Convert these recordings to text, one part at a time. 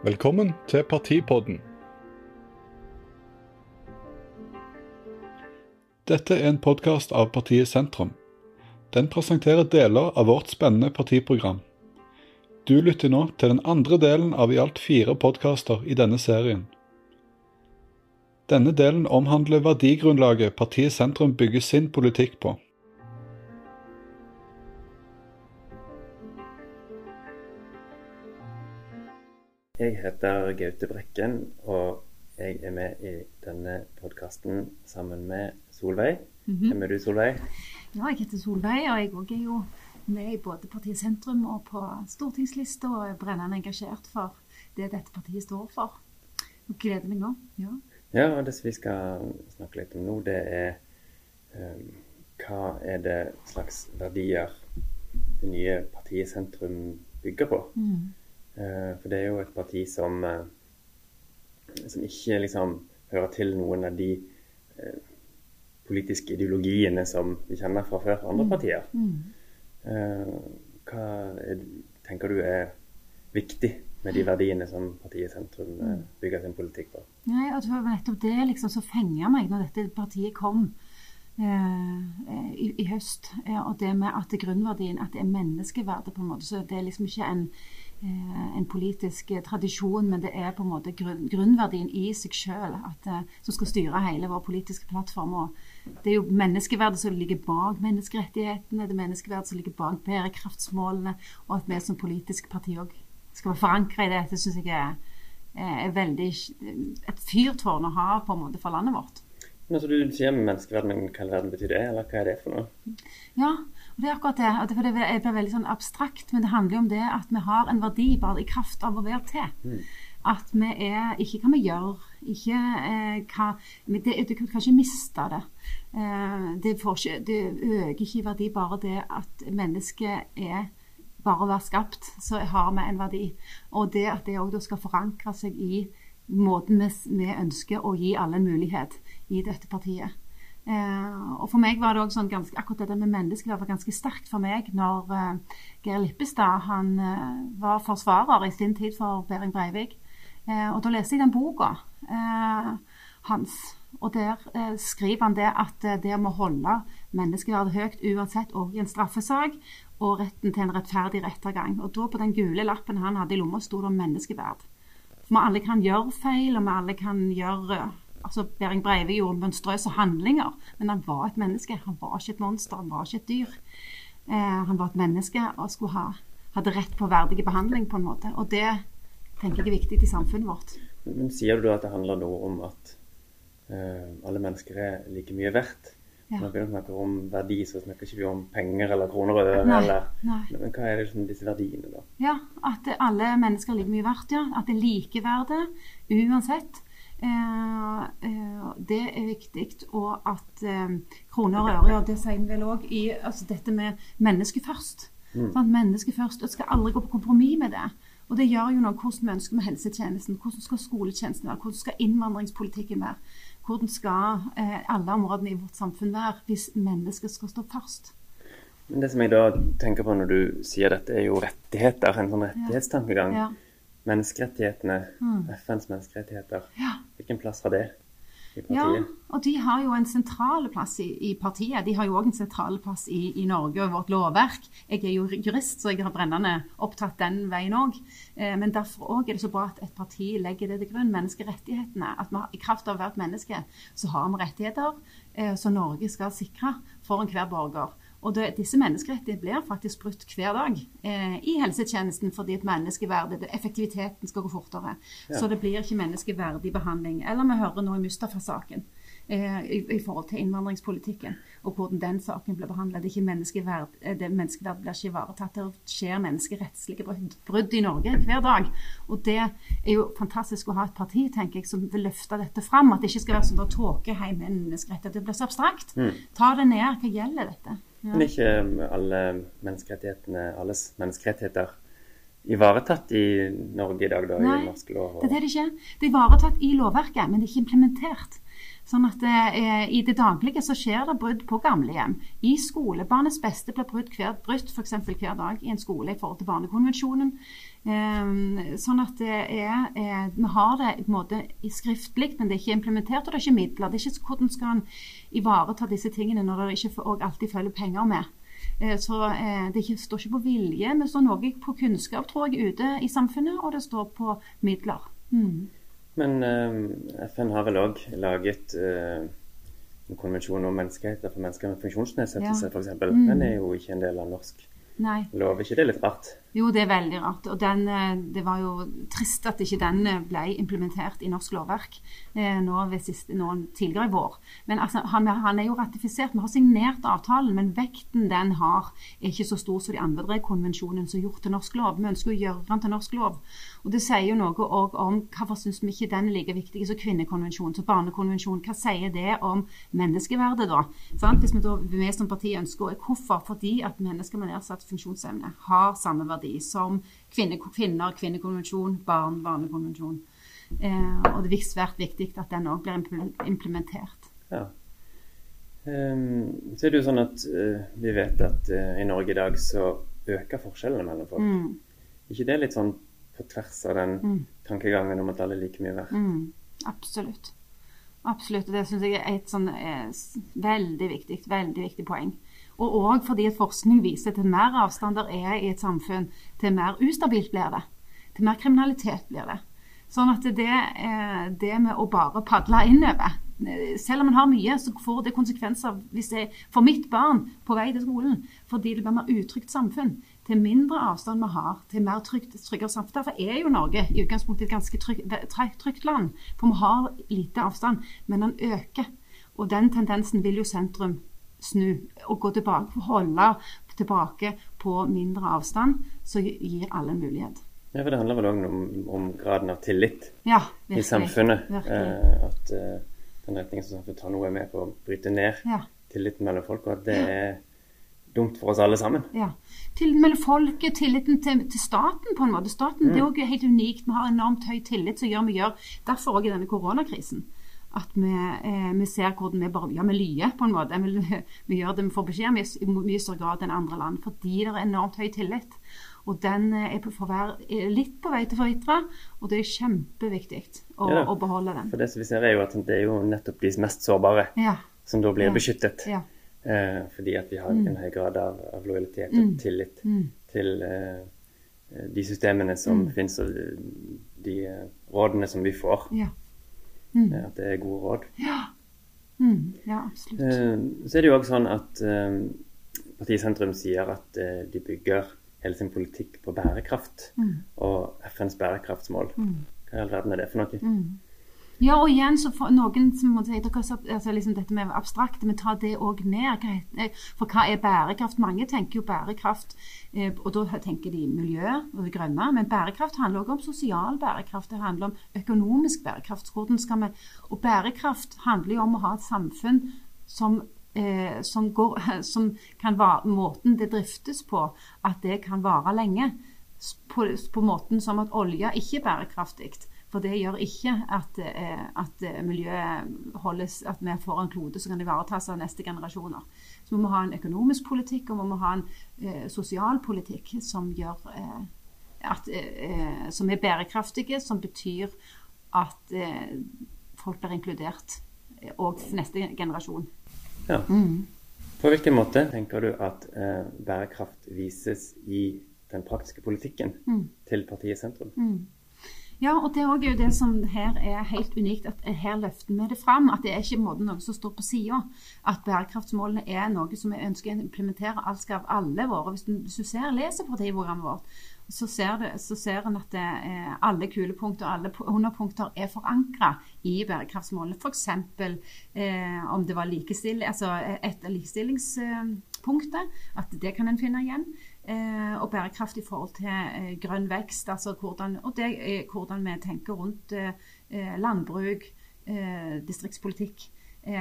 Velkommen til Partipodden. Dette er en podkast av partiet Sentrum. Den presenterer deler av vårt spennende partiprogram. Du lytter nå til den andre delen av i alt fire podkaster i denne serien. Denne delen omhandler verdigrunnlaget partiet Sentrum bygger sin politikk på. Jeg heter Gaute Brekken, og jeg er med i denne podkasten sammen med Solveig. Hvem er du, Solveig? Ja, jeg heter Solveig, og jeg òg er jo med i både partiet Sentrum og på stortingslista og er brennende engasjert for det dette partiet står for. Og gleder meg nå. Ja. Ja, og det som vi skal snakke litt om nå, det er um, hva er det slags verdier det nye partiet Sentrum bygger på. Mm. Eh, for det er jo et parti som, eh, som ikke liksom hører til noen av de eh, politiske ideologiene som vi kjenner fra før andre partier. Mm. Hva er, tenker du er viktig med de verdiene som partiet Sentrum eh, bygger sin politikk på? Nei, og det var nettopp det liksom, som fenga meg når dette partiet kom eh, i, i høst. Eh, og det med at grunnverdien at det er menneskeverdet, på en måte. Så det er liksom ikke en, en politisk eh, tradisjon, men det er på en måte grunn, grunnverdien i seg sjøl eh, som skal styre hele vår politiske plattform. Og det er jo menneskeverdet som ligger bak menneskerettighetene, det er menneskeverdet som ligger bak bærekraftsmålene, og at vi som politisk parti òg skal være forankra i det. Det syns jeg er, er veldig et fyrtårn å ha på en måte for landet vårt. Men altså, Du sier menneskeverd, men hva i all verden betyr det? Eller hva er det for noe? Ja, det er akkurat det. og det, det blir veldig sånn abstrakt, men det handler jo om det at vi har en verdi bare i kraft av å være til. At vi er Ikke hva vi gjør, ikke eh, hva det, Du kan ikke miste det. Eh, det, ikke, det øker ikke i verdi bare det at mennesket er bare å være skapt, så har vi en verdi. Og det at det òg skal forankre seg i måten vi, vi ønsker å gi alle en mulighet i dette partiet. Eh, og for meg var det også sånn ganske, akkurat det med menneskeverd var ganske sterkt for meg når eh, Geir Lippestad han eh, var forsvarer i sin tid for Behring Breivik. Og da leste jeg den boka hans. Og der eh, skriver han det at det må holde menneskeverdet høyt uansett og i en straffesak, og retten til en rettferdig rettergang. Og da på den gule lappen han hadde i lomma, sto det om menneskeverd. For vi alle kan gjøre feil, og vi alle kan gjøre altså Behring Breivik gjorde monstrøse handlinger, men han var et menneske. Han var ikke et monster, han var ikke et dyr. Eh, han var et menneske og skulle ha, hadde rett på verdig behandling, på en måte. Og det tenker jeg er viktig i samfunnet vårt. Men Sier du da at det handler noe om at eh, alle mennesker er like mye verdt? Ja. Når vi snakker om verdi, så snakker ikke vi om penger eller kroner og øre. Men hva er det liksom disse verdiene, da? Ja, at alle mennesker er like mye verdt, ja. At det er likeverdet uansett. Eh, eh, det er viktig. Og at eh, kroner og øre, og det sier vi vel òg i altså dette med mennesket først. Sant? Mennesket først. Og skal aldri gå på kompromiss med det. Og det gjør jo noe hvordan vi ønsker med helsetjenesten, hvordan skal skoletjenesten være, hvordan skal innvandringspolitikken være, hvordan skal eh, alle områdene i vårt samfunn være hvis mennesket skal stå først. Men det som jeg da tenker på når du sier dette, er jo rettigheter. En sånn rettighetstankegang. Ja. Menneskerettighetene, Mm. FNs menneskerettigheter. Ja. Hvilken plass har det i partiet? Ja, og de har jo en sentral plass i, i partiet. De har jo òg en sentral plass i, i Norge og vårt lovverk. Jeg er jo jurist, så jeg har brennende opptatt den veien òg. Eh, men derfor òg er det så bra at et parti legger det til grunn, menneskerettighetene. At har, i kraft av hvert menneske så har vi rettigheter eh, som Norge skal sikre for enhver borger. Og det, disse menneskerettighetene blir faktisk brutt hver dag eh, i helsetjenesten fordi at menneskeverdet, effektiviteten skal gå fortere. Så det blir ikke menneskeverdig behandling. Eller vi hører nå i Mustafa-saken eh, i, i forhold til innvandringspolitikken og hvordan den saken ble. Det, er menneskeverd, eh, det menneskeverd blir ikke ivaretatt. Det skjer menneskerettslige brudd, brudd i Norge hver dag. Og det er jo fantastisk å ha et parti tenker jeg, som vil løfte dette fram. At det ikke skal være sånn at tåkeheim med menneskerettigheter. Det blir så abstrakt. Ta det ned. Hva gjelder dette? Ja. Men ikke alle menneskerettighetene, alles menneskerettigheter ivaretatt i Norge i dag, da, Nei, i norsk lov? Det er det ikke. Det er ivaretatt i lovverket, men det er ikke implementert. Sånn at eh, I det daglige så skjer det brudd på gamlehjem. I skole. Barnets beste blir brudd hver, brutt f.eks. hver dag i en skole i forhold til Barnekonvensjonen. Eh, sånn at det er, eh, Vi har det på en måte skriftlig, men det er ikke implementert, og det er ikke midler. Det er ikke hvordan skal en ivareta disse tingene når det ikke alltid følger penger med. Eh, så eh, det står ikke på vilje, men det står noe på kunnskap tror jeg, ute i samfunnet, og det står på midler. Mm. Men uh, FN har vel òg laget uh, en konvensjon om menneskeheter for mennesker med funksjonsnedsettelse, ja. f.eks. Mm. Den er jo ikke en del av norsk Nei. lov. Er ikke det litt rart? Jo, det er veldig rart. Og den, eh, det var jo trist at ikke den eh, ble implementert i norsk lovverk eh, nå, siste, nå tidligere i vår. Men altså, han, han, er jo ratifisert. Vi har signert avtalen, men vekten den har, er ikke så stor som de andre konvensjonene som er gjort til norsk lov. Vi ønsker å gjøre den til norsk lov. Og Det sier jo noe òg om hvorfor syns vi ikke den er like viktig som kvinnekonvensjonen, som barnekonvensjonen. Hva sier det om menneskeverdet, da? Sant? Hvis vi da, vi som parti ønsker Hvorfor? Fordi at mennesker med nedsatt funksjonsevne har samme verdi verdi som kvinner, kvinner kvinnekonvensjon, barn, barnekonvensjon. Eh, og det er svært viktig at den òg blir implementert. Ja. Um, så er det jo sånn at uh, vi vet at uh, i Norge i dag så øker forskjellene mellom folk. Mm. ikke det litt sånn på tvers av den mm. tankegangen om at alle er like mye verdt? Mm. Absolutt. Absolutt. Og det syns jeg er et sånn eh, veldig viktig, veldig viktig poeng. Og òg fordi at forskning viser at til mer avstand der er i et samfunn, til mer ustabilt blir det. Til mer kriminalitet blir det. Sånn at det, eh, det med å bare padle innover eh, Selv om en har mye, så får det konsekvenser jeg, for mitt barn på vei til skolen. Fordi det blir mer utrygt samfunn. Til mindre avstand vi har, til mer trygt, tryggere samfunn. Derfor er jo Norge i utgangspunktet et ganske trygt, trygt land. For vi har lite avstand. Men den øker. Og den tendensen vil jo sentrum snu og gå tilbake, holde tilbake på mindre avstand, så gir alle en mulighet. Ja, for Det handler vel òg om, om, graden av tillit ja, virkelig, i samfunnet. Eh, at eh, den retningen som samfunnet tar nå, er med på å bryte ned ja. tilliten mellom folk, og at det er dumt for oss alle sammen. Ja. Tilliten mellom folket, tilliten til, til, staten på en måte. Staten mm. det er også helt unikt. Vi har enormt høy tillit som gjør vi gjør. Derfor òg i denne koronakrisen at vi, eh, vi, ser hvordan vi bare ja, vi lyer på en måte. Vi, vi gjør det vi får beskjed om i mye større grad enn andre land, fordi det er enormt høy tillit. Og den eh, er, på, er litt på vei til å forvitre, og det er kjempeviktig å, ja, å, beholde den. For det som vi ser er jo at det er jo nettopp de mest sårbare ja. som da blir ja. beskyttet. Eh, fordi at vi har mm. en høy grad av, av lojalitet og mm. tillit mm. til eh, de systemene som mm. finnes, og de de rådene som vi får. Mm. At det er gode råd. Ja, mm. ja absolutt. Eh, så er det jo òg sånn at eh, partiet Sentrum sier at eh, de bygger hele sin politikk på bærekraft mm. og FNs bærekraftsmål. Mm. Hva i all verden er det for noe? Ja, og igjen så for noen som må si altså liksom dette med abstrakte, men ta det òg ned. For hva er bærekraft? Mange tenker jo bærekraft, eh, og da tenker de miljø og det grønne. Men bærekraft handler også om sosial bærekraft. Det handler om økonomisk bærekraft. Hvordan skal vi Og bærekraft handler jo om å ha et samfunn som Eh, som, går, som, kan være måten det driftes på, at det kan vare lenge. På, på måten som at olje ikke er bærekraftig. For det gjør ikke at, eh, at eh, miljøet holdes, at vi får en klode som kan ivaretas av neste generasjoner. Så vi må ha en økonomisk politikk og vi må ha en eh, sosial politikk som, gjør, eh, at, eh, som er bærekraftige, som betyr at eh, folk blir inkludert Og neste generasjon. Ja. Mm. På hvilken måte tenker du at bærekraft vises i den praktiske politikken mm. til partiet Sentrum? Mm. Ja, og det er jo det som her er helt unikt, at her løfter vi det fram. At det er ikke måten noe som står på sida. At bærekraftsmålene er noe som vi ønsker å implementere alt skal av alle våre. Hvis du, hvis du ser, leser partiprogrammet vårt, så ser, det, så ser en at eh, alle kulepunkter og alle underpunkter er forankra i bærekraftsmålene. F.eks. Eh, om det var likestilling, altså et av likestillingspunktet, at det kan en finne igjen. Eh, og bærekraft i forhold til eh, grønn vekst. Altså hvordan, og det, er hvordan vi tenker rundt landbruk, distriktspolitikk.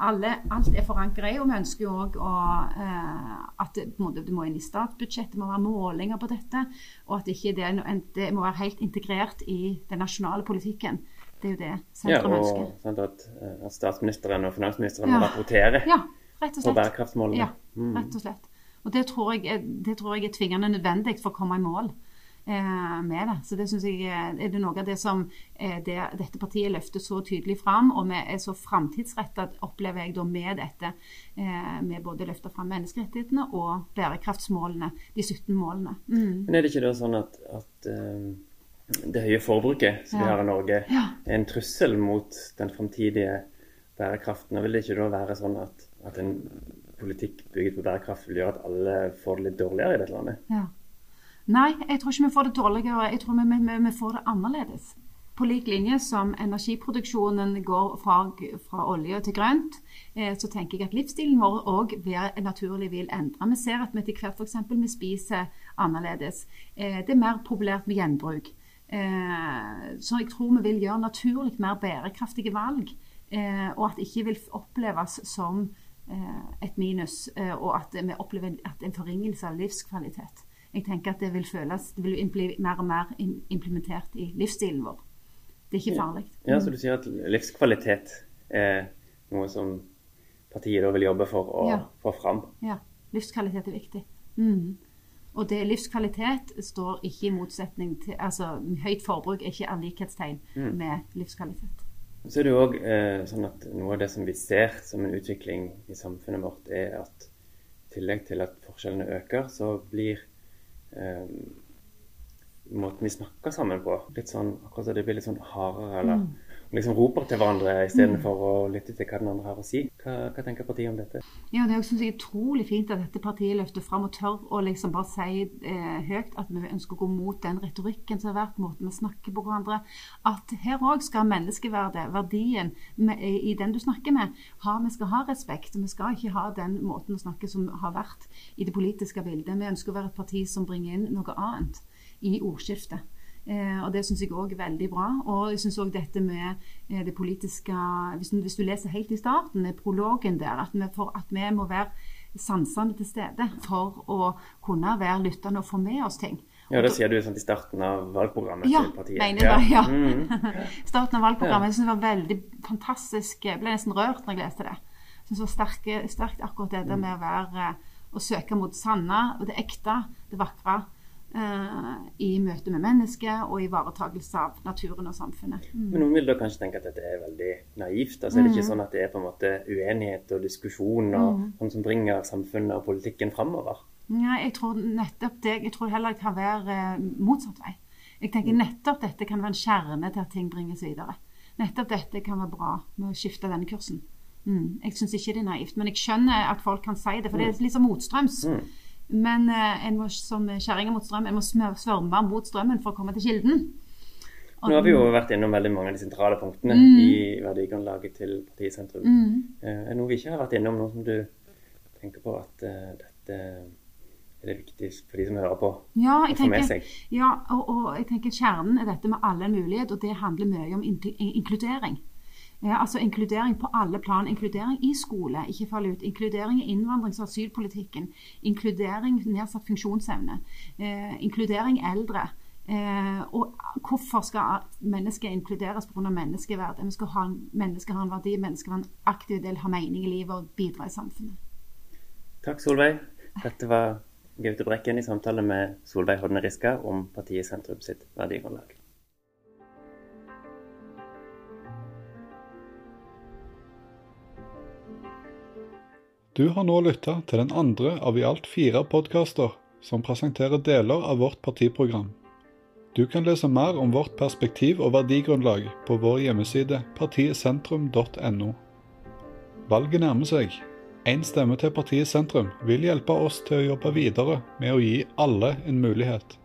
Alle, alt er forankret i, og vi ønsker jo òg at det, det, må inn i statsbudsjettet, det må være målinger på dette. Og at ikke det, det må være helt integrert i den nasjonale politikken. Det er jo det Ja, sentrum og ønsker. sant, at, eh, at statsministeren og finansministeren Ja. må rapportere Ja, og på bærekraftsmålene. Ja, rett og slett. Og det tror jeg, det tror jeg er tvingende nødvendig for å komme i mål eh, med det. Så det synes jeg er er det noe av det som eh, det, dette partiet løfter så tydelig fram, og vi er så framtidsrettet, opplever jeg da med dette. Eh, med både løfter fram menneskerettighetene og bærekraftsmålene, de 17 målene. Mm. Men er det ikke da sånn at, at eh, det høye forbruket som vi har i Norge, Ja. er en trussel mot den framtidige bærekraften? Og vil det ikke da være sånn at, at en politikk bygget på bærekraft vil gjøre at alle får det litt dårligere i dette landet? Ja. Nei, jeg tror ikke vi får det dårligere. Jeg tror vi, vi, vi får det annerledes. På lik linje som energiproduksjonen går fra, fra olje til grønt, eh, så tenker jeg at livsstilen vår òg naturlig vil endre. Vi ser at vi etter hvert f.eks. vi spiser annerledes. Eh, det er mer populært med gjenbruk. Eh, så jeg tror vi vil gjøre naturlig mer bærekraftige valg. Eh, og at det ikke vil oppleves som et minus, eh, og at vi opplever en, at en forringelse av livskvalitet. Jeg tenker at det vil føles, det vil bli mer og mer implementert i livsstilen vår. Det er ikke farlig. Ja, Så du sier at livskvalitet er noe som partiet da vil jobbe for å Ja. få fram? Ja, livskvalitet er viktig. Mm. Og det livskvalitet står ikke i motsetning til Altså, høyt forbruk er ikke av likhetstegn med livskvalitet. Så er det jo òg eh, sånn at noe av det som vi ser som en utvikling i samfunnet vårt, er at i tillegg til at forskjellene øker, så blir eh, måten vi snakker sammen på litt sånn akkurat så det blir litt sånn hardere. Eller liksom roper til hverandre istedenfor for å lytte til hva den andre har å si. Hva, hva tenker partiet om dette? Ja, det er også, synes jeg, utrolig fint at dette partiet løfter fram og tør å liksom bare si eh, høyt at vi ønsker å gå mot den retorikken som har vært, måten vi snakker på hverandre. At her òg skal menneskeverdet, verdien med, i den du snakker med, ha, vi skal ha respekt. Vi skal ikke ha den måten å snakke som har vært i det politiske bildet. Vi ønsker å være et parti som bringer inn noe annet i ordskiftet. Eh, og Det syns jeg òg er veldig bra. Og jeg syns òg dette med eh, det politiske hvis du, hvis du leser helt i starten, i prologen der, at vi, for, at vi må være sansende til stede for å kunne være lyttende og få med oss ting. Ja, Det sier du sånn i starten av valgprogrammet Ja, til partiet. mener jeg det, ja. Mm. Starten av valgprogrammet. Jeg synes det var veldig fantastisk. Jeg ble nesten rørt når jeg leste det. Jeg synes det var sterkt, sterkt akkurat det der med å være å søke mot sanne, og det ekte, det vakre. Eh, I møte med mennesket og ivaretakelse av naturen og samfunnet. Mm. Men noen vil da kanskje tenke at dette er veldig naivt. altså Er det ikke sånn at det er på en måte uenighet og diskusjon og sånn som bringer samfunnet og politikken framover? Ja, jeg tror nettopp det Jeg tror heller det kan være eh, motsatt vei. Jeg tenker nettopp dette kan være en kjerne til at ting bringes videre. Nettopp dette kan være bra med å skifte denne kursen. Mm. Jeg syns ikke det er naivt, men jeg skjønner at folk kan si det, for det er litt som motstrøms. Men eh, en må som kjerringa mot strøm, en må svømme mot strømmen for å komme til kilden. Og- Nå har vi jo vært gjennom veldig mange av de sentrale punktene i verdigrunnlaget til partiet Sentrum. Mm. Eh, Er det noe vi ikke har vært innom, noe som du tenker på at uh, dette er det viktig for de som hører på, Ja, jeg tenker, ja og, og jeg tenker kjernen er dette med alle en mulighet, og det handler mye om inkl- inkludering. Ja, altså Inkludering på alle plan. Inkludering i skole, ikke falle ut. Inkludering i innvandrings- og asylpolitikken. Inkludering nedsatt funksjonsevne. Eh, inkludering eldre. Eh, og hvorfor skal mennesket inkluderes pga. menneskeverd? Vi skal ha, en- mennesket har en verdi, mennesket har en aktiv del, har mening i livet og bidra i samfunnet. Takk, Solveig. Dette var Gaute Brekken i samtale med Solveig Hodne Riska om partiet Sentrum sitt verdigrunnlag. Du har nå lytta til den andre av i alt fire podkaster som presenterer deler av vårt partiprogram. Du kan lese mer om vårt perspektiv og verdigrunnlag på vår hjemmeside partietsentrum.no. Valget nærmer seg. Én stemme til partiet Sentrum vil hjelpe oss til å jobbe videre med å gi alle en mulighet.